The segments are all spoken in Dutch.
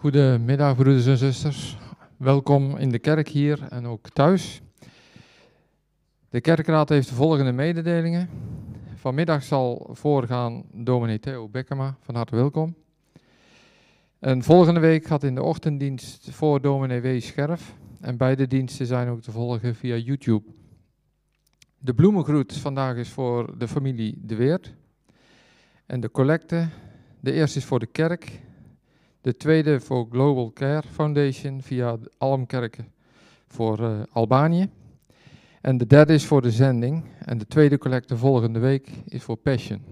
Goedemiddag, broeders en zusters. Welkom in de kerk hier en ook thuis. De kerkraad heeft de volgende mededelingen. Vanmiddag zal voorgaan dominee Theo Bekkema, van harte welkom. En volgende week gaat in de ochtenddienst voor dominee W. Scherf. En beide diensten zijn ook te volgen via YouTube. De bloemengroet vandaag is voor de familie De Weert. En de collecte, de eerste is voor de kerk de tweede voor Global Care Foundation via Almkerken voor uh, Albanië. En de derde is voor de zending. En de tweede collecte volgende week is voor Passion.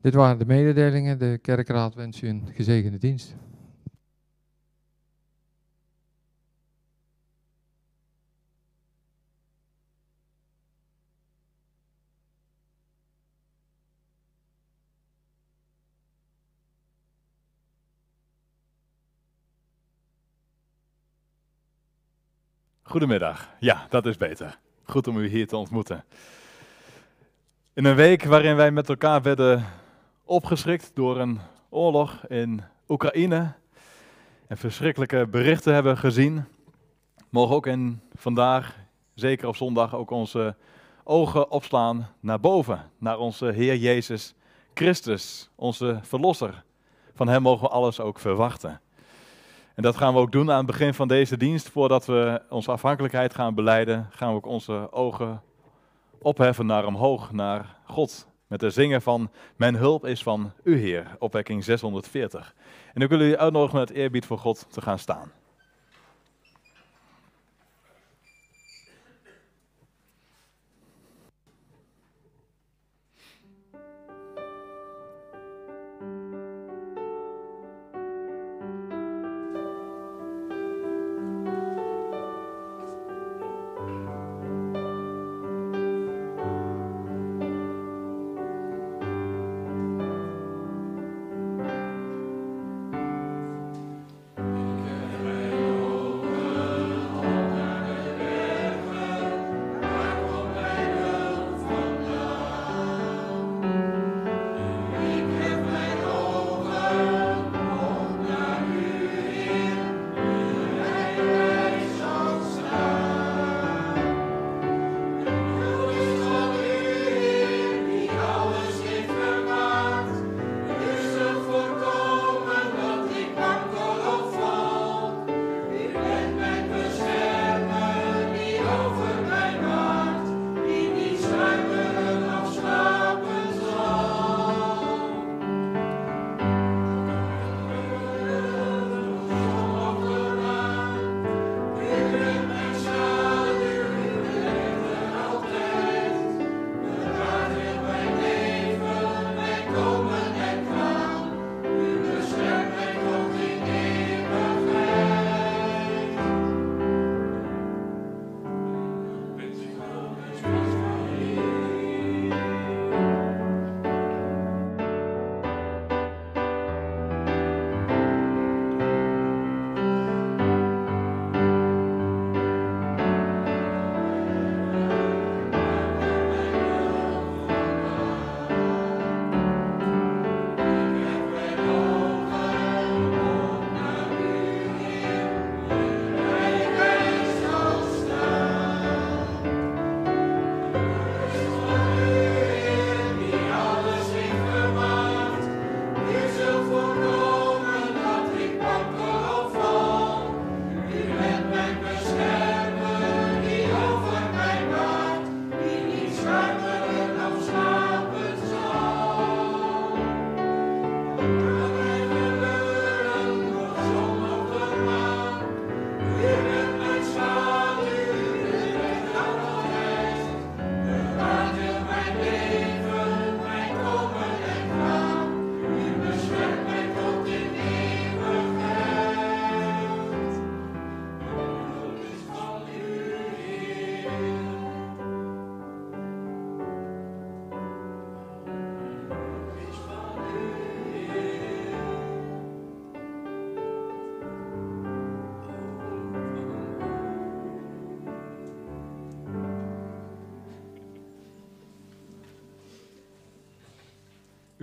Dit waren de mededelingen. De kerkraad wens u een gezegende dienst. Goedemiddag. Ja, dat is beter. Goed om u hier te ontmoeten. In een week waarin wij met elkaar werden opgeschrikt door een oorlog in Oekraïne en verschrikkelijke berichten hebben gezien, mogen ook in vandaag, zeker op zondag, ook onze ogen opslaan naar boven, naar onze Heer Jezus Christus, onze Verlosser. Van Hem mogen we alles ook verwachten. En dat gaan we ook doen aan het begin van deze dienst. Voordat we onze afhankelijkheid gaan beleiden, gaan we ook onze ogen opheffen naar omhoog, naar God. Met de zingen van Mijn hulp is van U Heer, opwekking 640. En ik wil u uitnodigen met eerbied voor God te gaan staan.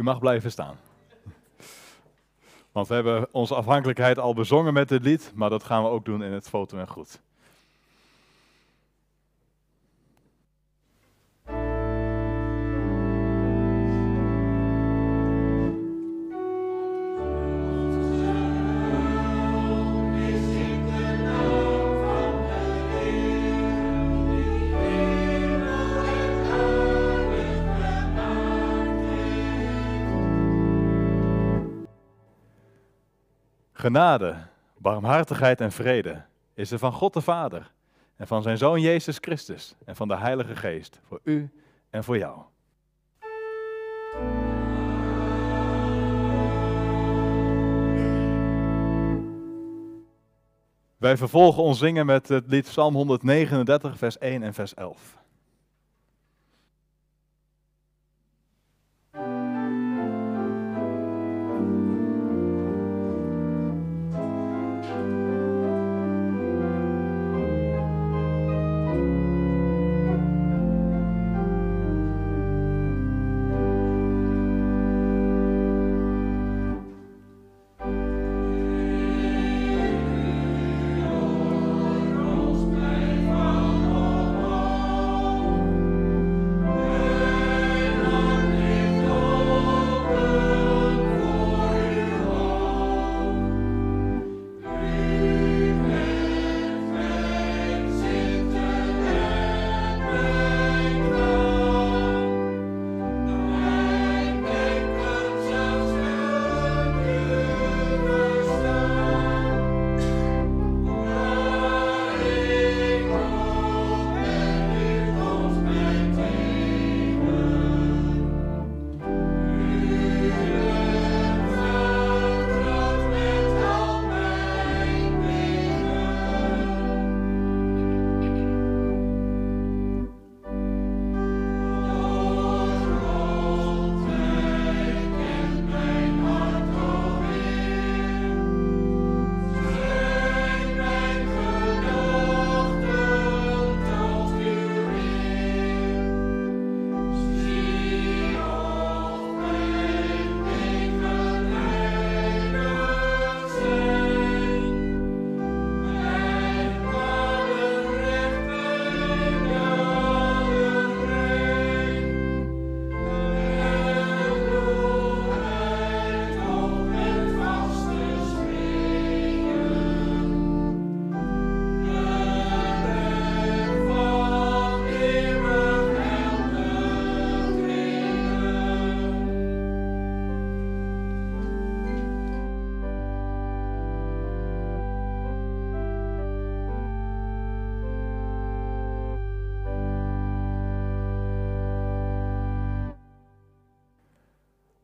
Mag blijven staan. Want we hebben onze afhankelijkheid al bezongen met dit lied, maar dat gaan we ook doen in het foto en goed. Genade, barmhartigheid en vrede is er van God de Vader en van zijn Zoon Jezus Christus en van de Heilige Geest voor u en voor jou. Wij vervolgen ons zingen met het lied Psalm 139, vers 1 en vers 11.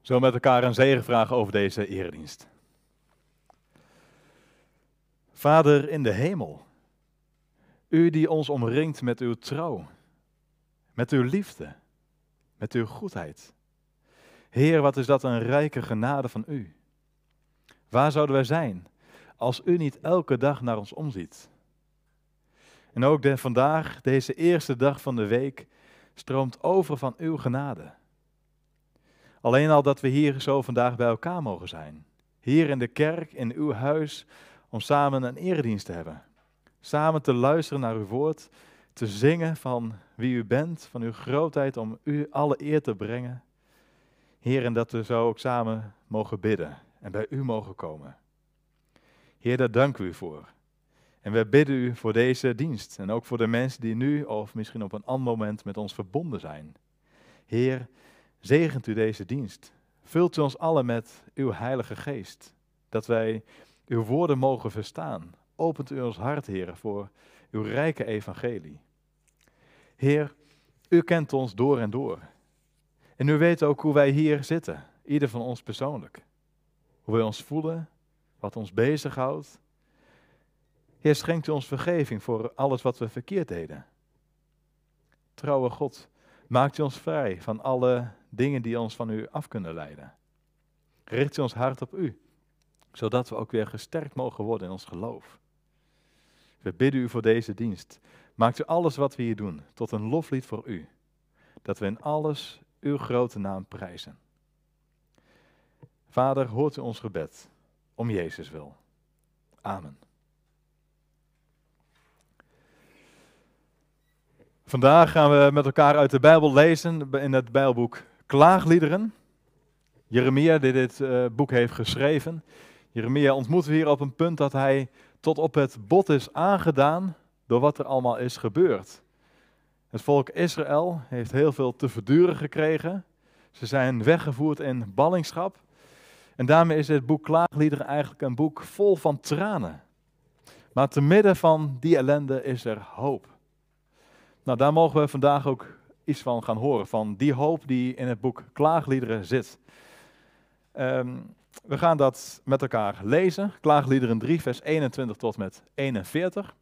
Zo met elkaar een zegen vragen over deze eredienst. Vader in de hemel, u die ons omringt met uw trouw, met uw liefde, met uw goedheid. Heer, wat is dat een rijke genade van u. Waar zouden wij zijn als u niet elke dag naar ons omziet? En ook vandaag, deze eerste dag van de week, stroomt over van uw genade. Alleen al dat we hier zo vandaag bij elkaar mogen zijn. Hier in de kerk, in uw huis, om samen een eredienst te hebben. Samen te luisteren naar uw woord, te zingen van wie u bent, van uw grootheid, om u alle eer te brengen. Heer, en dat we zo ook samen mogen bidden en bij u mogen komen. Heer, daar dank u voor. En we bidden u voor deze dienst en ook voor de mensen die nu of misschien op een ander moment met ons verbonden zijn. Heer, Zegent u deze dienst. Vult u ons allen met uw Heilige Geest, dat wij uw woorden mogen verstaan. Opent u ons hart, Heer, voor uw rijke evangelie. Heer, u kent ons door en door. En u weet ook hoe wij hier zitten, ieder van ons persoonlijk. Hoe wij ons voelen, wat ons bezighoudt. Heer, schenkt u ons vergeving voor alles wat we verkeerd deden. Trouwe God, maakt u ons vrij van alle dingen die ons van u af kunnen leiden. Richt ons hart op u, zodat we ook weer gesterkt mogen worden in ons geloof. We bidden u voor deze dienst. Maakt u alles wat we hier doen tot een loflied voor u, dat we in alles uw grote naam prijzen. Vader, hoort u ons gebed. om Jezus wil. Amen. Vandaag gaan we met elkaar uit de Bijbel lezen in het Bijbelboek Klaagliederen. Jeremia die dit uh, boek heeft geschreven. Jeremia ontmoeten we hier op een punt dat hij tot op het bot is aangedaan door wat er allemaal is gebeurd. Het volk Israël heeft heel veel te verduren gekregen. Ze zijn weggevoerd in ballingschap. En daarmee is dit boek Klaagliederen eigenlijk een boek vol van tranen. Maar te midden van die ellende is er hoop. Nou, daar mogen we vandaag ook iets van gaan horen, van die hoop die in het boek Klaagliederen zit. Um, we gaan dat met elkaar lezen. Klaagliederen 3, vers 21 tot met 41.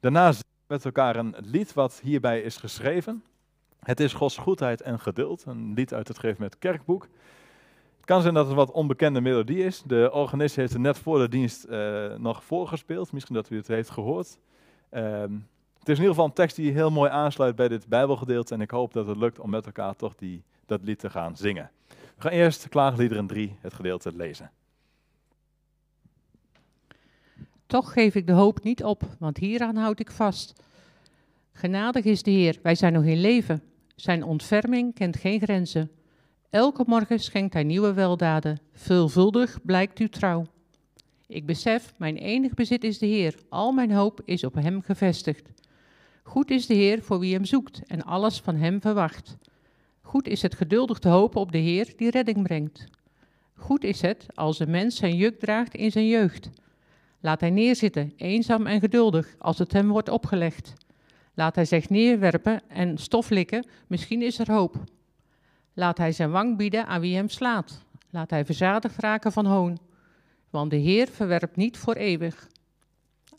Daarna met elkaar een lied wat hierbij is geschreven. Het is Gods goedheid en geduld. Een lied uit het Geef met Kerkboek. Het kan zijn dat het een wat onbekende melodie is. De organist heeft het net voor de dienst uh, nog voorgespeeld. Misschien dat u het heeft gehoord. Um, het is in ieder geval een tekst die heel mooi aansluit bij dit Bijbelgedeelte. En ik hoop dat het lukt om met elkaar toch die, dat lied te gaan zingen. We gaan eerst Klaagliederen 3, het gedeelte, lezen. Toch geef ik de hoop niet op, want hieraan houd ik vast. Genadig is de Heer, wij zijn nog in leven. Zijn ontferming kent geen grenzen. Elke morgen schenkt hij nieuwe weldaden. Veelvuldig blijkt uw trouw. Ik besef, mijn enig bezit is de Heer. Al mijn hoop is op hem gevestigd. Goed is de Heer voor wie hem zoekt en alles van hem verwacht. Goed is het geduldig te hopen op de Heer die redding brengt. Goed is het als een mens zijn juk draagt in zijn jeugd. Laat hij neerzitten, eenzaam en geduldig, als het hem wordt opgelegd. Laat hij zich neerwerpen en stof likken, misschien is er hoop. Laat hij zijn wang bieden aan wie hem slaat. Laat hij verzadigd raken van hoon. Want de Heer verwerpt niet voor eeuwig.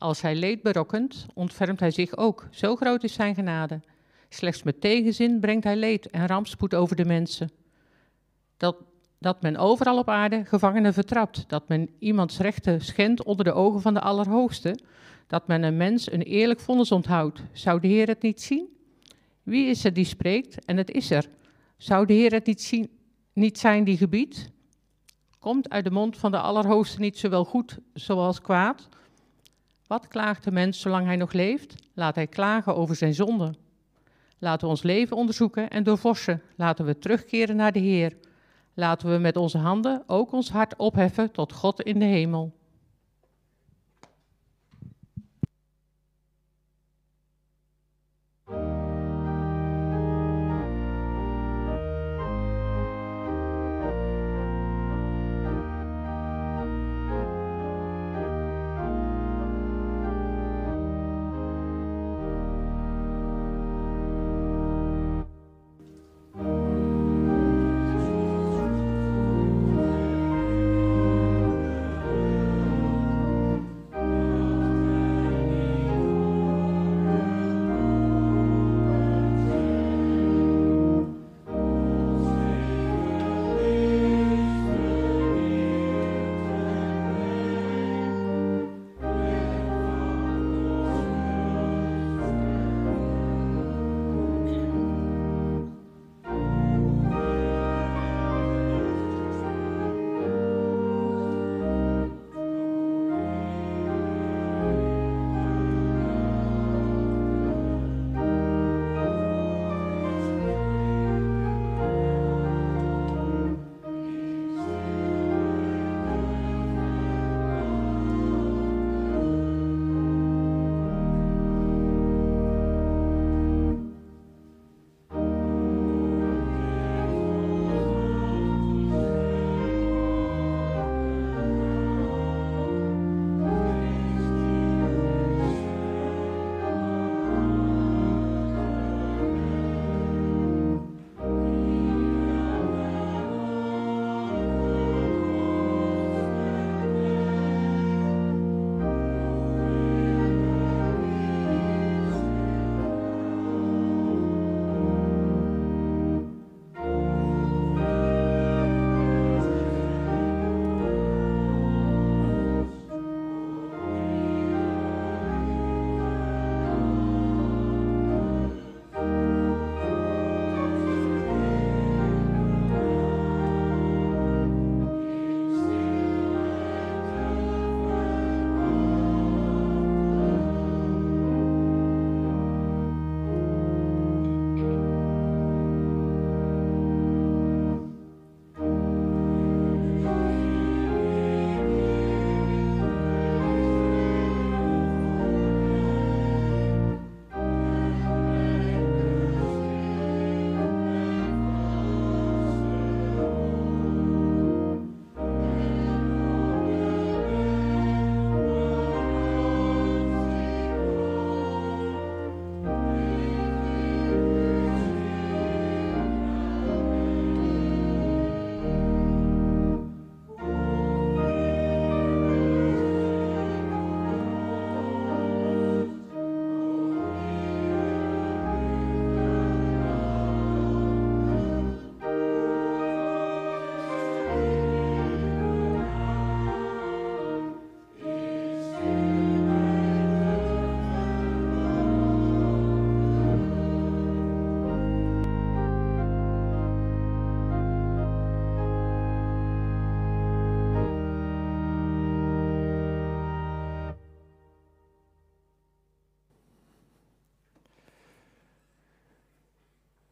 Als hij leed berokkent, ontfermt hij zich ook. Zo groot is zijn genade. Slechts met tegenzin brengt hij leed en rampspoed over de mensen. Dat, dat men overal op aarde gevangenen vertrapt, dat men iemands rechten schendt onder de ogen van de Allerhoogste, dat men een mens een eerlijk vonnis onthoudt. Zou de Heer het niet zien? Wie is er die spreekt? En het is er. Zou de Heer het niet, zien, niet zijn die gebiedt? Komt uit de mond van de Allerhoogste niet zowel goed zoals kwaad? Wat klaagt de mens zolang hij nog leeft? Laat hij klagen over zijn zonde. Laten we ons leven onderzoeken en doorvorsen. Laten we terugkeren naar de Heer. Laten we met onze handen ook ons hart opheffen tot God in de hemel.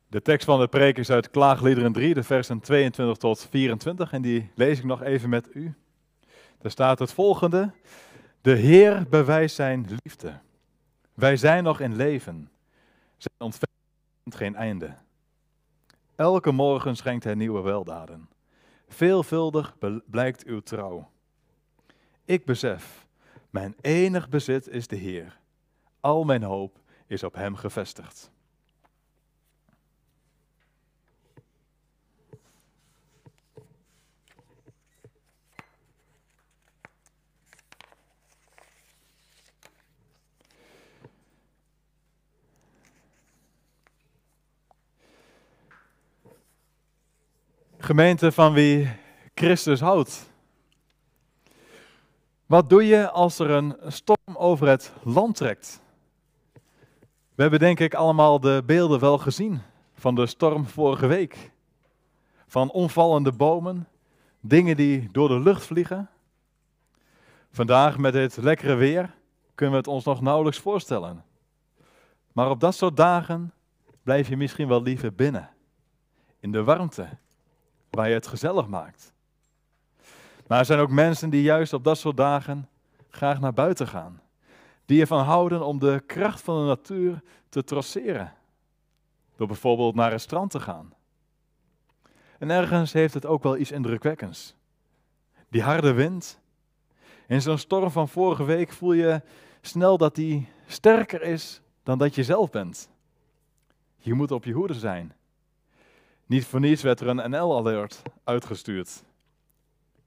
De tekst van de preek is uit Klaagliederen 3, de versen 22 tot 24, en die lees ik nog even met u. Daar staat het volgende: De Heer bewijst zijn liefde. Wij zijn nog in leven. Zijn ontferming geen einde. Elke morgen schenkt hij nieuwe weldaden. Veelvuldig blijkt uw trouw. Ik besef, mijn enig bezit is de Heer. Al mijn hoop is op Hem gevestigd. Gemeente van wie Christus houdt. Wat doe je als er een storm over het land trekt? We hebben denk ik allemaal de beelden wel gezien van de storm vorige week. Van omvallende bomen, dingen die door de lucht vliegen. Vandaag met dit lekkere weer kunnen we het ons nog nauwelijks voorstellen. Maar op dat soort dagen blijf je misschien wel liever binnen, in de warmte, waar je het gezellig maakt. Maar er zijn ook mensen die juist op dat soort dagen graag naar buiten gaan. Die ervan houden om de kracht van de natuur te trotseren. Door bijvoorbeeld naar een strand te gaan. En ergens heeft het ook wel iets indrukwekkends. Die harde wind. In zo'n storm van vorige week voel je snel dat die sterker is dan dat je zelf bent. Je moet op je hoede zijn. Niet voor niets werd er een NL-alert uitgestuurd.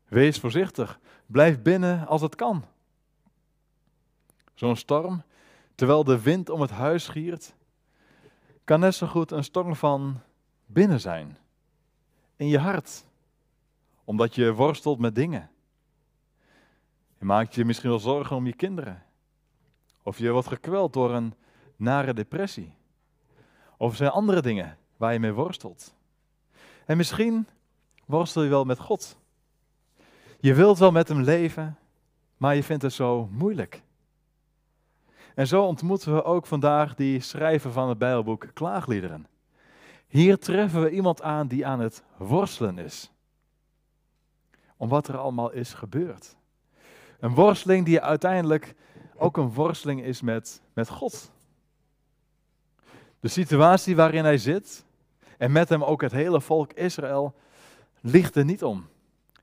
Wees voorzichtig. Blijf binnen als het kan. Zo'n storm, terwijl de wind om het huis giert, kan net zo goed een storm van binnen zijn. In je hart. Omdat je worstelt met dingen. Je maakt je misschien wel zorgen om je kinderen. Of je wordt gekweld door een nare depressie. Of er zijn andere dingen waar je mee worstelt. En misschien worstel je wel met God. Je wilt wel met hem leven, maar je vindt het zo moeilijk. En zo ontmoeten we ook vandaag die schrijver van het Bijbelboek Klaagliederen. Hier treffen we iemand aan die aan het worstelen is. Om wat er allemaal is gebeurd. Een worsteling die uiteindelijk ook een worsteling is met, met God. De situatie waarin hij zit, en met hem ook het hele volk Israël, ligt er niet om.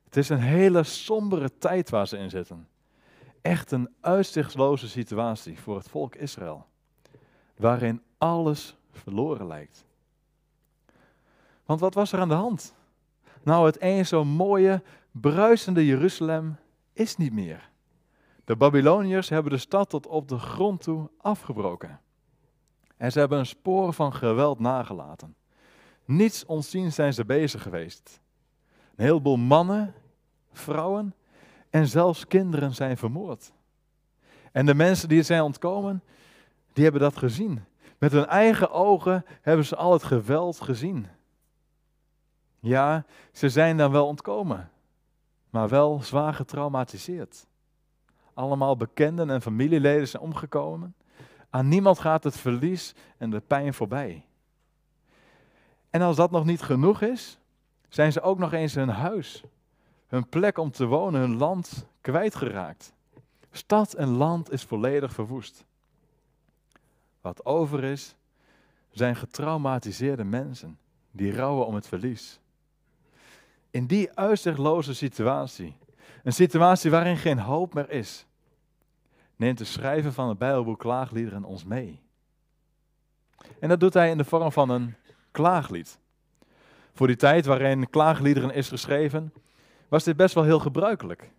Het is een hele sombere tijd waar ze in zitten. Echt een uitzichtloze situatie voor het volk Israël, waarin alles verloren lijkt. Want wat was er aan de hand? Nou, het eens zo mooie, bruisende Jeruzalem is niet meer. De Babyloniërs hebben de stad tot op de grond toe afgebroken. En ze hebben een spoor van geweld nagelaten. Niets ontzien zijn ze bezig geweest. Een heleboel mannen, vrouwen en zelfs kinderen zijn vermoord. En de mensen die zijn ontkomen, die hebben dat gezien. Met hun eigen ogen hebben ze al het geweld gezien. Ja, ze zijn dan wel ontkomen, maar wel zwaar getraumatiseerd. Allemaal bekenden en familieleden zijn omgekomen. Aan niemand gaat het verlies en de pijn voorbij. En als dat nog niet genoeg is, zijn ze ook nog eens hun huis, hun plek om te wonen, hun land kwijtgeraakt. Stad en land is volledig verwoest. Wat over is, zijn getraumatiseerde mensen die rouwen om het verlies. In die uitzichtloze situatie, een situatie waarin geen hoop meer is, neemt de schrijver van het Bijbelboek Klaagliederen ons mee. En dat doet hij in de vorm van een klaaglied. Voor die tijd waarin klaagliederen is geschreven, was dit best wel heel gebruikelijk.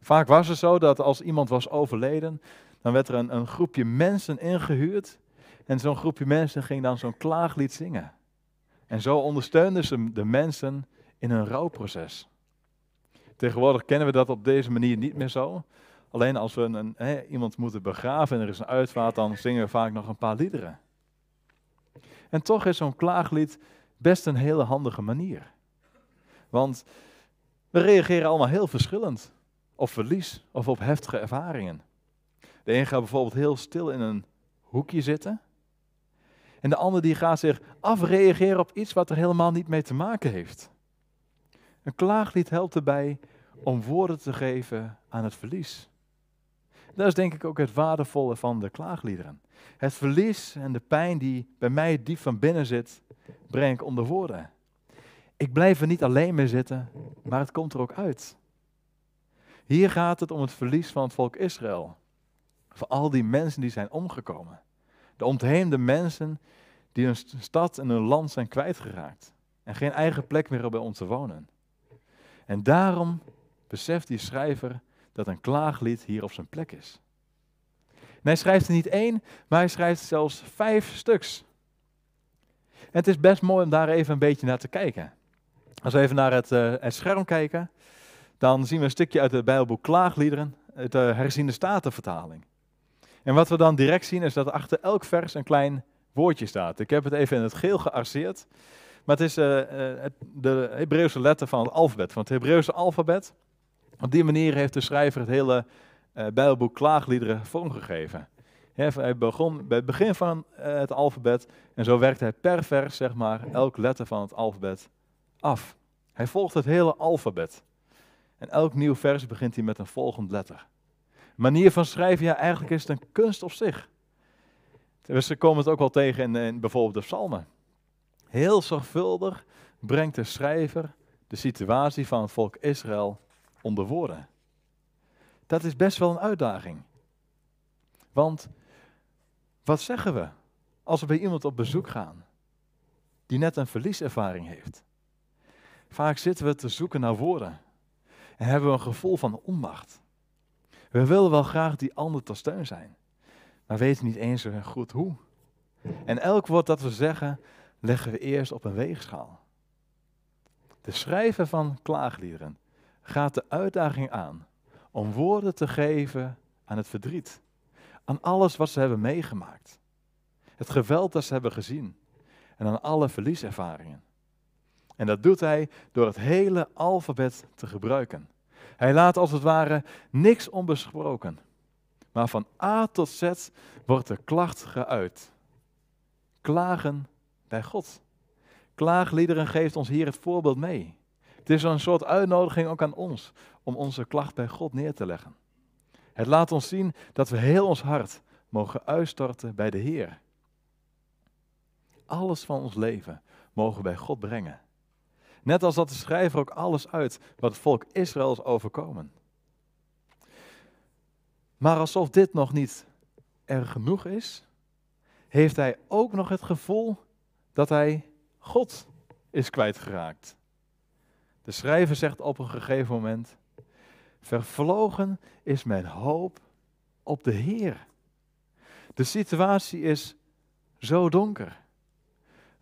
Vaak was het zo dat als iemand was overleden, dan werd er een, groepje mensen ingehuurd. En zo'n groepje mensen ging dan zo'n klaaglied zingen. En zo ondersteunden ze de mensen in hun rouwproces. Tegenwoordig kennen we dat op deze manier niet meer zo. Alleen als we een, iemand moeten begraven en er is een uitvaart, dan zingen we vaak nog een paar liederen. En toch is zo'n klaaglied best een hele handige manier. Want we reageren allemaal heel verschillend op verlies of op heftige ervaringen. De een gaat bijvoorbeeld heel stil in een hoekje zitten. En de ander die gaat zich afreageren op iets wat er helemaal niet mee te maken heeft. Een klaaglied helpt erbij om woorden te geven aan het verlies. Dat is denk ik ook het waardevolle van de klaagliederen. Het verlies en de pijn die bij mij diep van binnen zit, breng ik onder woorden. Ik blijf er niet alleen mee zitten, maar het komt er ook uit. Hier gaat het om het verlies van het volk Israël. Voor al die mensen die zijn omgekomen. De ontheemde mensen die hun stad en hun land zijn kwijtgeraakt. En geen eigen plek meer hebben om te wonen. En daarom beseft die schrijver dat een klaaglied hier op zijn plek is. En hij schrijft er niet één, maar hij schrijft zelfs vijf stuks. En het is best mooi om daar even een beetje naar te kijken. Als we even naar het, uh, het scherm kijken, dan zien we een stukje uit het Bijbelboek Klaagliederen, de herziende statenvertaling. En wat we dan direct zien is dat achter elk vers een klein woordje staat. Ik heb het even in het geel gearseerd, maar het is uh, uh, de Hebreeuwse letter van het alfabet, van het Hebreeuwse alfabet. Op die manier heeft de schrijver het hele uh, Bijbelboek Klaagliederen vormgegeven. hij begon bij het begin van het alfabet en zo werkt hij per vers, zeg maar, elk letter van het alfabet af. Hij volgt het hele alfabet. En elk nieuw vers begint hij met een volgend letter. Manier van schrijven, ja, eigenlijk is het een kunst op zich. We komen het ook wel tegen in, in bijvoorbeeld de psalmen. Heel zorgvuldig brengt de schrijver de situatie van het volk Israël onder woorden. Dat is best wel een uitdaging. Want wat zeggen we als we bij iemand op bezoek gaan die net een verlieservaring heeft? Vaak zitten we te zoeken naar woorden en hebben we een gevoel van onmacht. We willen wel graag die ander tot steun zijn, maar weten niet eens goed hoe. En elk woord dat we zeggen, leggen we eerst op een weegschaal. De schrijver van klaagliederen gaat de uitdaging aan om woorden te geven aan het verdriet, aan alles wat ze hebben meegemaakt, het geweld dat ze hebben gezien en aan alle verlieservaringen. En dat doet hij door het hele alfabet te gebruiken. Hij laat als het ware niks onbesproken. Maar van A tot Z wordt de klacht geuit. Klagen bij God. Klaagliederen geeft ons hier het voorbeeld mee. Het is een soort uitnodiging ook aan ons om onze klacht bij God neer te leggen. Het laat ons zien dat we heel ons hart mogen uitstorten bij de Heer. Alles van ons leven mogen we bij God brengen. Net als dat de schrijver ook alles uit wat het volk Israël is overkomen. Maar alsof dit nog niet erg genoeg is, heeft hij ook nog het gevoel dat hij God is kwijtgeraakt. De schrijver zegt op een gegeven moment: Vervlogen is mijn hoop op de Heer. De situatie is zo donker,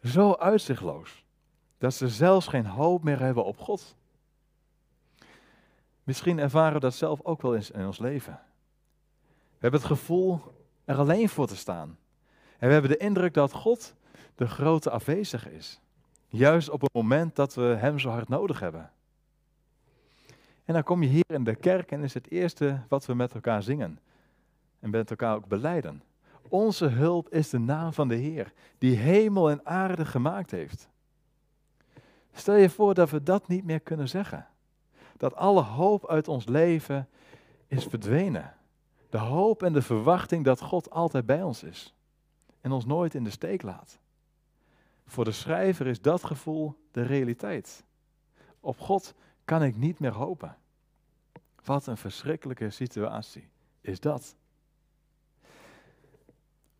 zo uitzichtloos dat ze zelfs geen hoop meer hebben op God. Misschien ervaren we dat zelf ook wel eens in ons leven. We hebben het gevoel er alleen voor te staan. En we hebben de indruk dat God de grote afwezige is. Juist op het moment dat we Hem zo hard nodig hebben. En dan kom je hier in de kerk en is het eerste wat we met elkaar zingen. En met elkaar ook beleiden. Onze hulp is de naam van de Heer, die hemel en aarde gemaakt heeft. Stel je voor dat we dat niet meer kunnen zeggen. Dat alle hoop uit ons leven is verdwenen. De hoop en de verwachting dat God altijd bij ons is. En ons nooit in de steek laat. Voor de schrijver is dat gevoel de realiteit. Op God kan ik niet meer hopen. Wat een verschrikkelijke situatie is dat.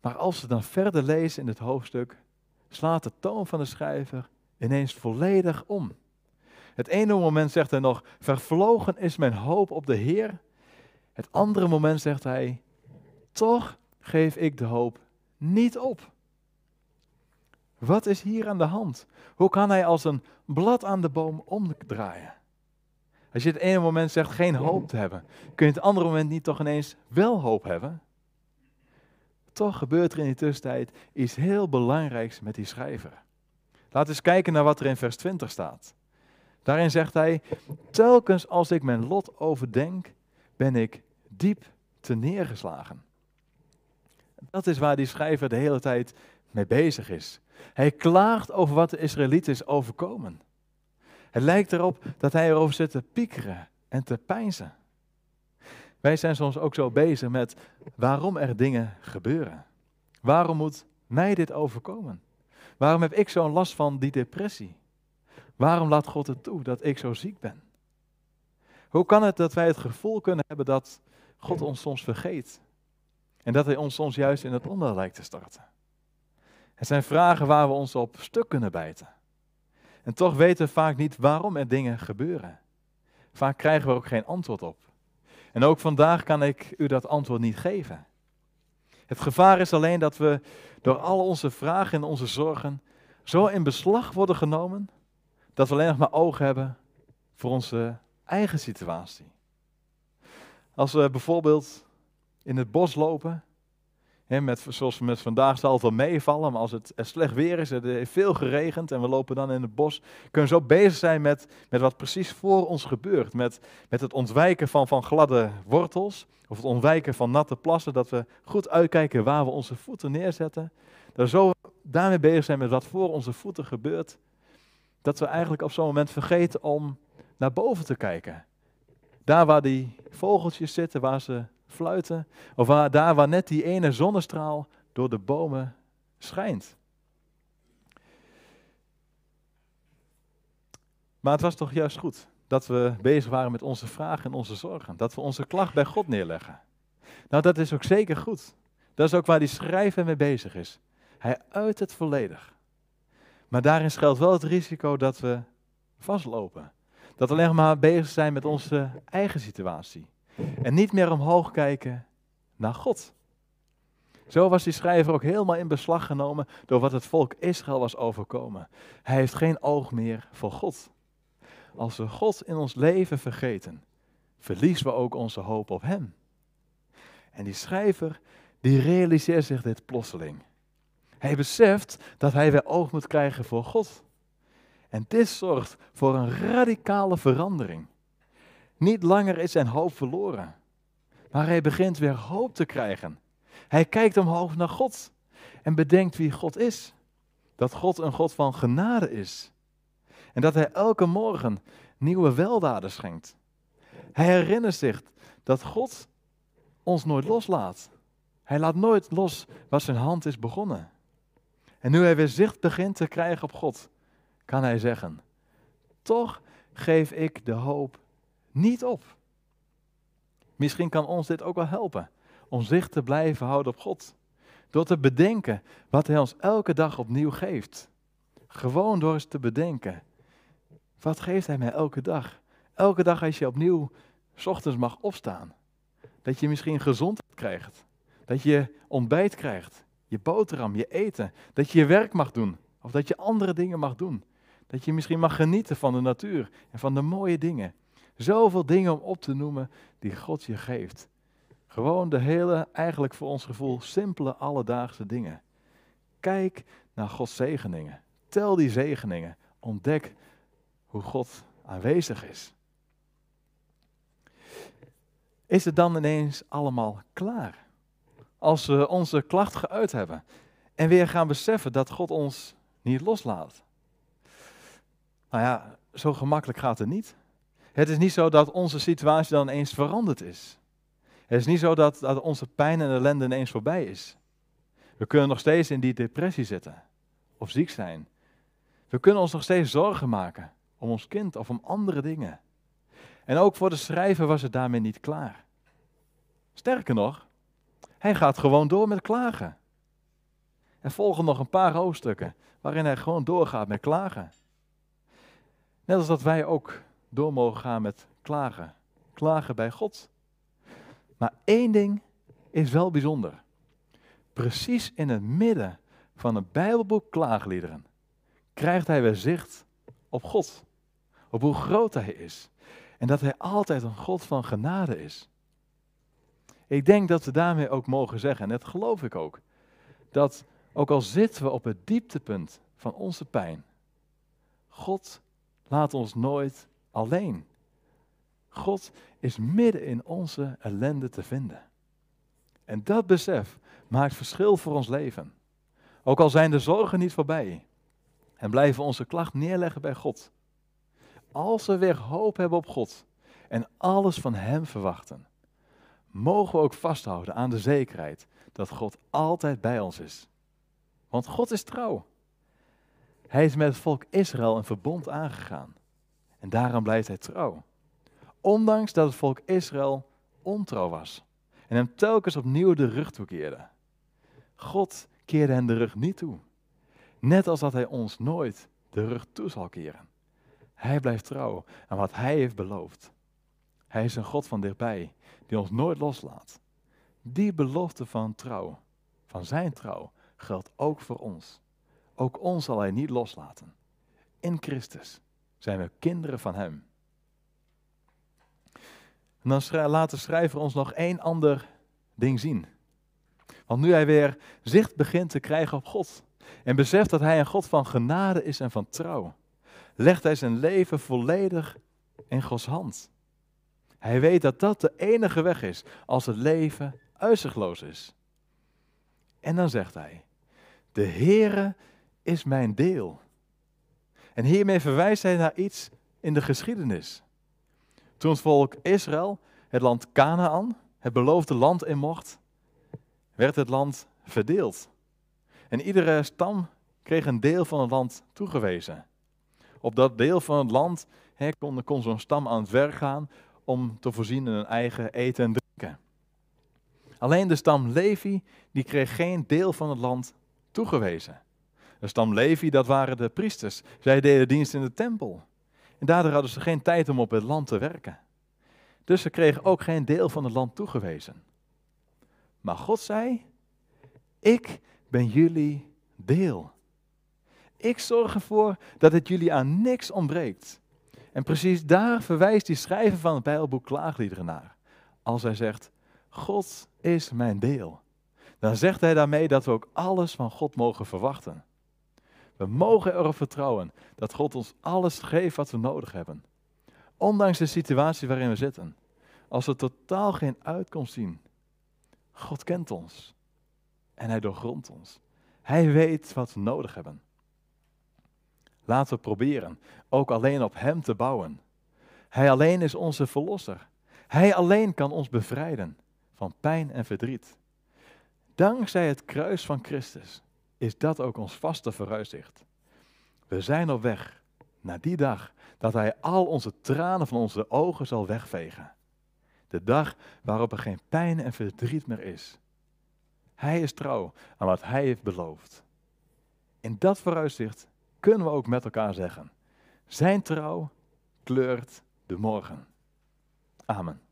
Maar als we dan verder lezen in het hoofdstuk, slaat de toon van de schrijver ineens volledig om. Het ene moment zegt hij nog, vervlogen is mijn hoop op de Heer. Het andere moment zegt hij, toch geef ik de hoop niet op. Wat is hier aan de hand? Hoe kan hij als een blad aan de boom omdraaien? Als je het ene moment zegt geen hoop te hebben, kun je het andere moment niet toch ineens wel hoop hebben? Toch gebeurt er in die tussentijd iets heel belangrijks met die schrijver. Laten we eens kijken naar wat er in vers 20 staat. Daarin zegt hij, telkens als ik mijn lot overdenk, ben ik diep te neergeslagen. Dat is waar die schrijver de hele tijd mee bezig is. Hij klaagt over wat de Israëlieten is overkomen. Het lijkt erop dat hij erover zit te piekeren en te pijnzen. Wij zijn soms ook zo bezig met waarom er dingen gebeuren. Waarom moet mij dit overkomen? Waarom heb ik zo'n last van die depressie? Waarom laat God het toe dat ik zo ziek ben? Hoe kan het dat wij het gevoel kunnen hebben dat God ons soms vergeet? En dat Hij ons soms juist in het onder lijkt te starten? Het zijn vragen waar we ons op stuk kunnen bijten. En toch weten we vaak niet waarom er dingen gebeuren. Vaak krijgen we ook geen antwoord op. En ook vandaag kan ik u dat antwoord niet geven. Het gevaar is alleen dat we door al onze vragen en onze zorgen zo in beslag worden genomen dat we alleen nog maar ogen hebben voor onze eigen situatie. Als we bijvoorbeeld in het bos lopen, hè, met, zoals met vandaag zal het wel meevallen, maar als het slecht weer is, het heeft veel geregend en we lopen dan in het bos, kunnen we zo bezig zijn met, met wat precies voor ons gebeurt. Met, met het ontwijken van, van gladde wortels of het ontwijken van natte plassen, dat we goed uitkijken waar we onze voeten neerzetten. Dat we zo daarmee bezig zijn met wat voor onze voeten gebeurt, dat we eigenlijk op zo'n moment vergeten om naar boven te kijken. Daar waar die vogeltjes zitten, waar ze fluiten, of waar, daar waar net die ene zonnestraal door de bomen schijnt. Maar het was toch juist goed dat we bezig waren met onze vragen en onze zorgen. Dat we onze klacht bij God neerleggen. Nou, dat is ook zeker goed. Dat is ook waar die schrijver mee bezig is. Hij uit het volledig. Maar daarin schuilt wel het risico dat we vastlopen. Dat we alleen maar bezig zijn met onze eigen situatie. En niet meer omhoog kijken naar God. Zo was die schrijver ook helemaal in beslag genomen door wat het volk Israël was overkomen. Hij heeft geen oog meer voor God. Als we God in ons leven vergeten, verliezen we ook onze hoop op Hem. En die schrijver, die realiseert zich dit plotseling. Hij beseft dat hij weer oog moet krijgen voor God. En dit zorgt voor een radicale verandering. Niet langer is zijn hoop verloren, maar hij begint weer hoop te krijgen. Hij kijkt omhoog naar God en bedenkt wie God is. Dat God een God van genade is. En dat hij elke morgen nieuwe weldaden schenkt. Hij herinnert zich dat God ons nooit loslaat. Hij laat nooit los wat zijn hand is begonnen. En nu hij weer zicht begint te krijgen op God, kan hij zeggen: Toch geef ik de hoop niet op. Misschien kan ons dit ook wel helpen om zicht te blijven houden op God. Door te bedenken wat Hij ons elke dag opnieuw geeft. Gewoon door eens te bedenken. Wat geeft Hij mij elke dag? Elke dag als je opnieuw s ochtends mag opstaan. Dat je misschien gezondheid krijgt. Dat je ontbijt krijgt je boterham, je eten. Dat je je werk mag doen. Of dat je andere dingen mag doen. Dat je misschien mag genieten van de natuur en van de mooie dingen. Zoveel dingen om op te noemen die God je geeft. Gewoon de hele, eigenlijk voor ons gevoel, simpele alledaagse dingen. Kijk naar Gods zegeningen. Tel die zegeningen. Ontdek hoe God aanwezig is. Is het dan ineens allemaal klaar? als we onze klacht geuit hebben en weer gaan beseffen dat God ons niet loslaat. Nou ja, zo gemakkelijk gaat het niet. Het is niet zo dat onze situatie dan ineens veranderd is. Het is niet zo dat, dat onze pijn en ellende ineens voorbij is. We kunnen nog steeds in die depressie zitten of ziek zijn. We kunnen ons nog steeds zorgen maken om ons kind of om andere dingen. En ook voor de schrijver was het daarmee niet klaar. Sterker nog, hij gaat gewoon door met klagen. Er volgen nog een paar hoofdstukken waarin hij gewoon doorgaat met klagen. Net als dat wij ook door mogen gaan met klagen. Klagen bij God. Maar één ding is wel bijzonder. Precies in het midden van een Bijbelboek klaagliederen krijgt hij weer zicht op God. Op hoe groot hij is. En dat hij altijd een God van genade is. Ik denk dat we daarmee ook mogen zeggen, en dat geloof ik ook, dat ook al zitten we op het dieptepunt van onze pijn, God laat ons nooit alleen. God is midden in onze ellende te vinden. En dat besef maakt verschil voor ons leven. Ook al zijn de zorgen niet voorbij en blijven onze klacht neerleggen bij God. Als we weer hoop hebben op God en alles van Hem verwachten, mogen we ook vasthouden aan de zekerheid dat God altijd bij ons is. Want God is trouw. Hij is met het volk Israël een verbond aangegaan. En daarom blijft hij trouw. Ondanks dat het volk Israël ontrouw was en hem telkens opnieuw de rug toekeerde. God keerde hen de rug niet toe. Net als dat hij ons nooit de rug toe zal keren. Hij blijft trouw aan wat hij heeft beloofd. Hij is een God van dichtbij, die ons nooit loslaat. Die belofte van trouw, van zijn trouw, geldt ook voor ons. Ook ons zal hij niet loslaten. In Christus zijn we kinderen van hem. En dan laat de schrijver ons nog één ander ding zien. Want nu hij weer zicht begint te krijgen op God en beseft dat hij een God van genade is en van trouw, legt hij zijn leven volledig in Gods hand. Hij weet dat dat de enige weg is als het leven uitzichtloos is. En dan zegt hij, de Heere is mijn deel. En hiermee verwijst hij naar iets in de geschiedenis. Toen het volk Israël het land Canaan, het beloofde land in mocht, werd het land verdeeld. En iedere stam kreeg een deel van het land toegewezen. Op dat deel van het land he, kon, kon zo'n stam aan het werk gaan om te voorzien in hun eigen eten en drinken. Alleen de stam Levi, die kreeg geen deel van het land toegewezen. De stam Levi, dat waren de priesters. Zij deden dienst in de tempel. En daardoor hadden ze geen tijd om op het land te werken. Dus ze kregen ook geen deel van het land toegewezen. Maar God zei, ik ben jullie deel. Ik zorg ervoor dat het jullie aan niks ontbreekt. En precies daar verwijst die schrijver van het Bijbelboek Klaagliederen naar. Als hij zegt, God is mijn deel. Dan zegt hij daarmee dat we ook alles van God mogen verwachten. We mogen erop vertrouwen dat God ons alles geeft wat we nodig hebben. Ondanks de situatie waarin we zitten. Als we totaal geen uitkomst zien. God kent ons. En hij doorgrondt ons. Hij weet wat we nodig hebben. Laten we proberen ook alleen op Hem te bouwen. Hij alleen is onze verlosser. Hij alleen kan ons bevrijden van pijn en verdriet. Dankzij het kruis van Christus is dat ook ons vaste vooruitzicht. We zijn op weg naar die dag dat Hij al onze tranen van onze ogen zal wegvegen. De dag waarop er geen pijn en verdriet meer is. Hij is trouw aan wat Hij heeft beloofd. In dat vooruitzicht kunnen we ook met elkaar zeggen: Zijn trouw kleurt de morgen. Amen.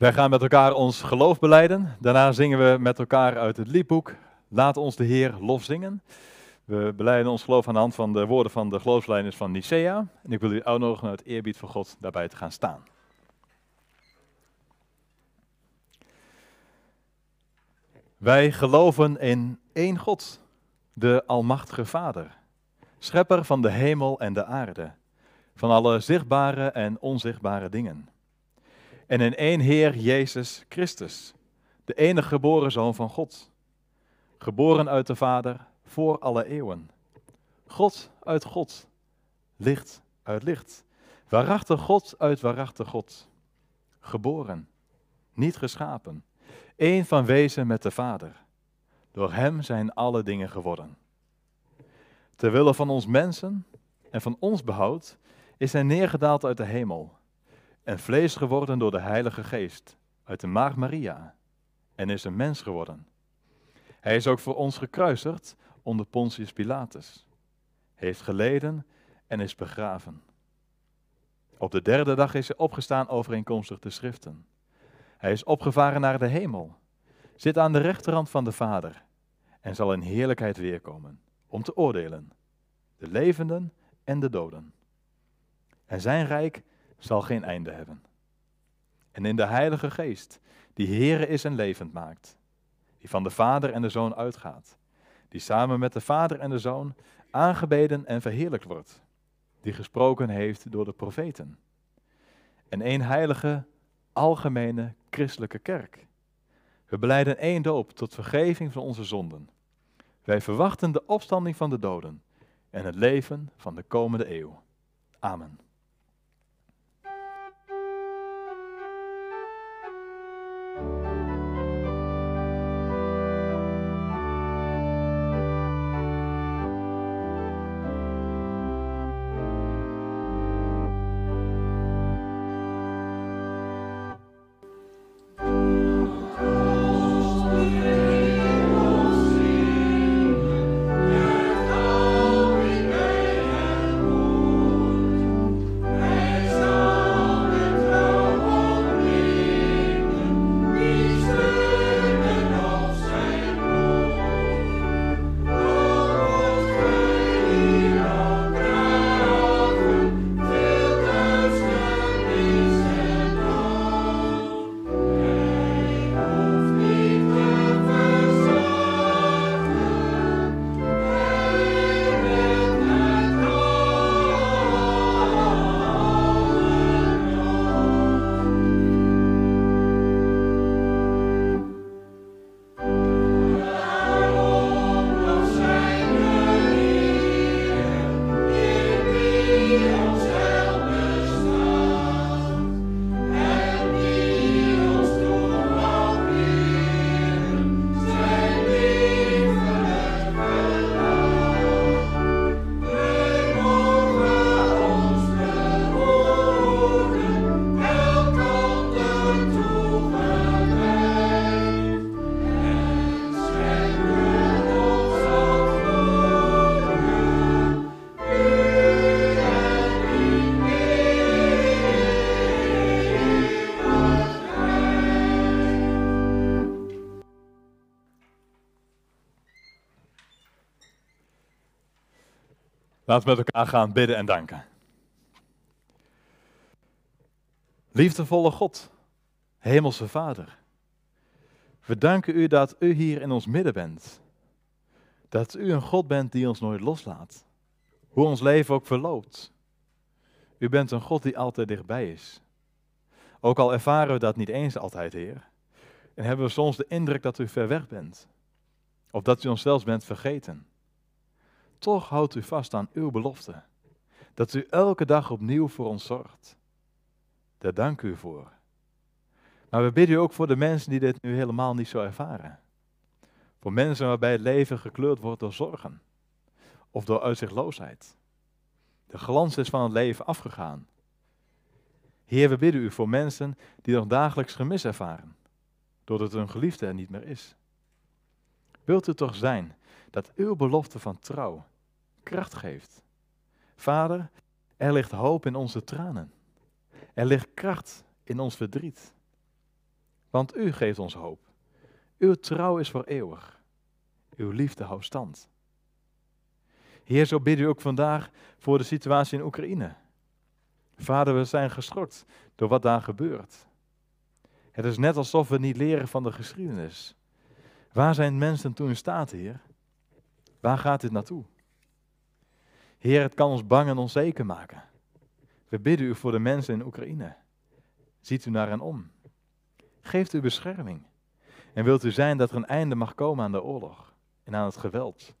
Wij gaan met elkaar ons geloof beleiden. Daarna zingen we met elkaar uit het liedboek Laat ons de Heer lof zingen. We beleiden ons geloof aan de hand van de woorden van de geloofsleiders van Nicea. En ik wil u uitnodigen uit eerbied voor God daarbij te gaan staan. Wij geloven in één God, de Almachtige Vader, schepper van de hemel en de aarde, van alle zichtbare en onzichtbare dingen. En in één Heer Jezus Christus, de enige geboren Zoon van God, geboren uit de Vader voor alle eeuwen. God uit God, licht uit licht, waarachtig God uit waarachtig God, geboren, niet geschapen één van wezen met de Vader. Door Hem zijn alle dingen geworden. Terwille van ons mensen en van ons behoud is Hij neergedaald uit de hemel en vlees geworden door de Heilige Geest uit de Maagd Maria en is een mens geworden. Hij is ook voor ons gekruisigd onder Pontius Pilatus, heeft geleden en is begraven. Op de derde dag is hij opgestaan overeenkomstig de schriften hij is opgevaren naar de hemel, zit aan de rechterhand van de Vader en zal in heerlijkheid weerkomen om te oordelen, de levenden en de doden. En zijn rijk zal geen einde hebben. En in de Heilige Geest, die Heere is en levend maakt, die van de Vader en de Zoon uitgaat, die samen met de Vader en de Zoon aangebeden en verheerlijkt wordt, die gesproken heeft door de profeten. En één heilige, algemene christelijke kerk. We beleiden één doop tot vergeving van onze zonden. Wij verwachten de opstanding van de doden en het leven van de komende eeuw. Amen. Laten we met elkaar gaan bidden en danken. Liefdevolle God, Hemelse Vader, we danken u dat u hier in ons midden bent. Dat u een God bent die ons nooit loslaat. Hoe ons leven ook verloopt. U bent een God die altijd dichtbij is. Ook al ervaren we dat niet eens altijd, Heer. En hebben we soms de indruk dat u ver weg bent. Of dat u ons zelfs bent vergeten. Toch houdt u vast aan uw belofte. Dat u elke dag opnieuw voor ons zorgt. Daar dank u voor. Maar we bidden u ook voor de mensen die dit nu helemaal niet zo ervaren. Voor mensen waarbij het leven gekleurd wordt door zorgen. Of door uitzichtloosheid. De glans is van het leven afgegaan. Heer, we bidden u voor mensen die nog dagelijks gemis ervaren. Doordat hun geliefde er niet meer is. Wilt u toch zijn dat uw belofte van trouw kracht geeft. Vader, er ligt hoop in onze tranen. Er ligt kracht in ons verdriet. Want u geeft ons hoop. Uw trouw is voor eeuwig. Uw liefde houdt stand. Heer, zo bidden u ook vandaag voor de situatie in Oekraïne. Vader, we zijn geschokt door wat daar gebeurt. Het is net alsof we niet leren van de geschiedenis. Waar zijn mensen toen in staat, Heer? Waar gaat dit naartoe? Heer, het kan ons bang en onzeker maken. We bidden u voor de mensen in Oekraïne. Ziet u naar hen om. Geeft u bescherming. En wilt u zijn dat er een einde mag komen aan de oorlog en aan het geweld.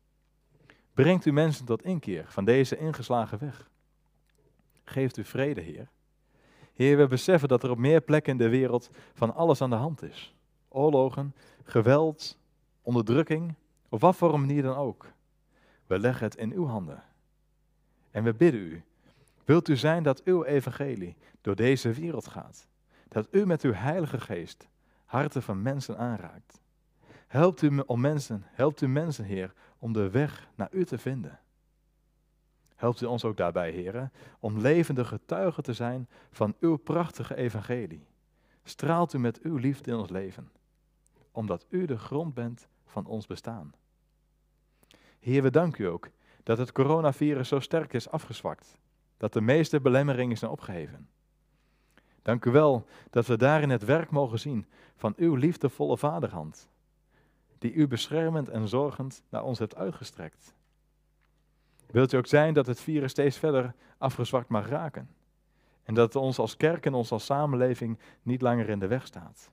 Brengt u mensen tot inkeer van deze ingeslagen weg. Geeft u vrede, Heer. Heer, we beseffen dat er op meer plekken in de wereld van alles aan de hand is. Oorlogen, geweld, onderdrukking, op wat voor een manier dan ook. We leggen het in uw handen. En we bidden u, wilt u zijn dat uw evangelie door deze wereld gaat? Dat u met uw heilige geest harten van mensen aanraakt. Helpt u, om mensen, helpt u mensen, Heer, om de weg naar u te vinden. Helpt u ons ook daarbij, Heer, om levende getuigen te zijn van uw prachtige evangelie. Straalt u met uw liefde in ons leven, omdat u de grond bent van ons bestaan. Heer, we danken u ook dat het coronavirus zo sterk is afgezwakt, dat de meeste belemmeringen zijn opgeheven. Dank u wel dat we daarin het werk mogen zien van uw liefdevolle vaderhand, die u beschermend en zorgend naar ons hebt uitgestrekt. Wilt u ook zijn dat het virus steeds verder afgezwakt mag raken en dat het ons als kerk en ons als samenleving niet langer in de weg staat.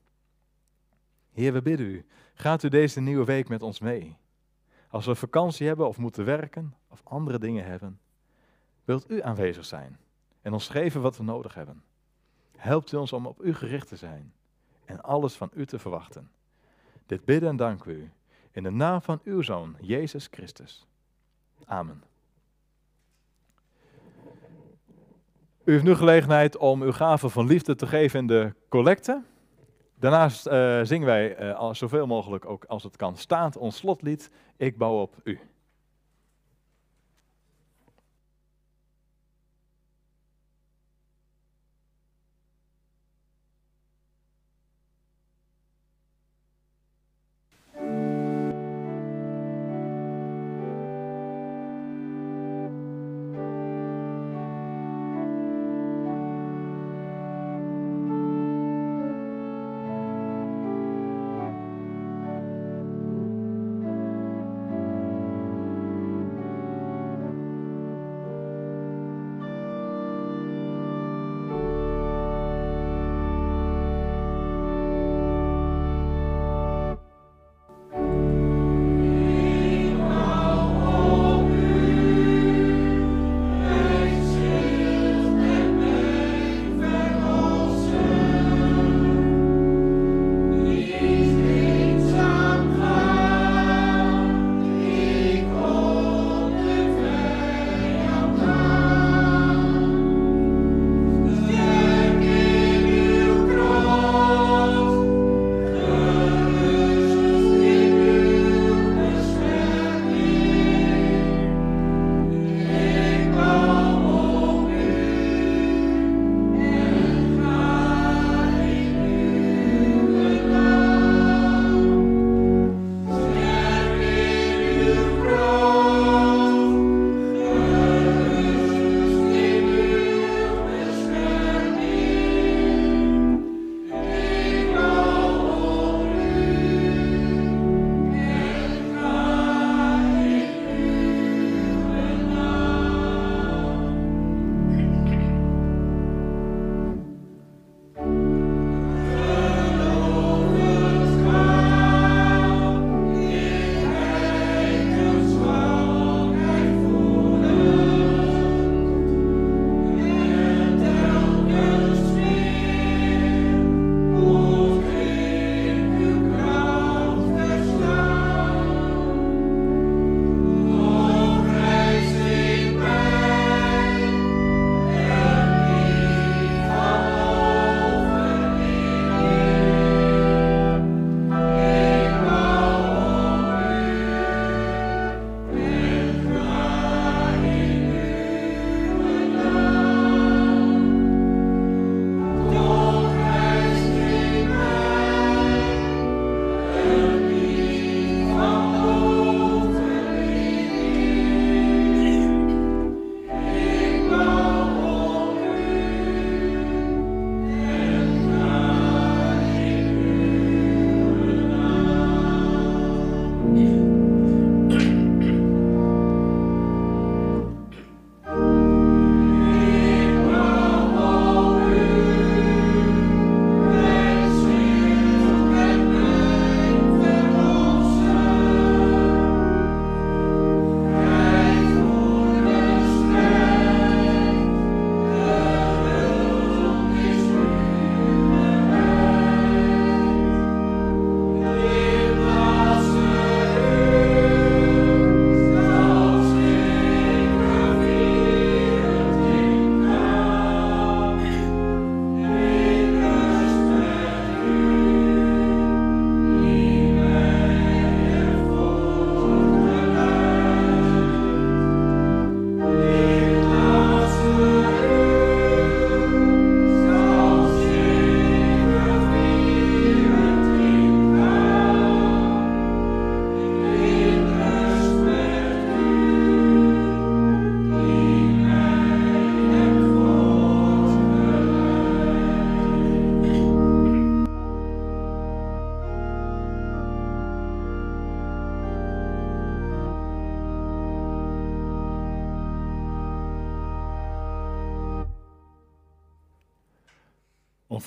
Heer, we bidden u, gaat u deze nieuwe week met ons mee. Als we vakantie hebben of moeten werken of andere dingen hebben, wilt u aanwezig zijn en ons geven wat we nodig hebben. Helpt u ons om op u gericht te zijn en alles van u te verwachten. Dit bidden en danken u in de naam van uw Zoon, Jezus Christus. Amen. U heeft nu gelegenheid om uw gave van liefde te geven in de collecte. Daarnaast uh, zingen wij uh, zoveel mogelijk ook als het kan staand ons slotlied, Ik bouw op u.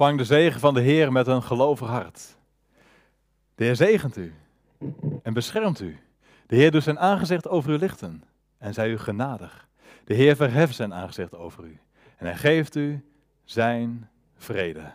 Ontvang de zegen van de Heer met een gelovig hart. De Heer zegent u en beschermt u. De Heer doet zijn aangezicht over u lichten en zij u genadig. De Heer verheft zijn aangezicht over u en hij geeft u zijn vrede.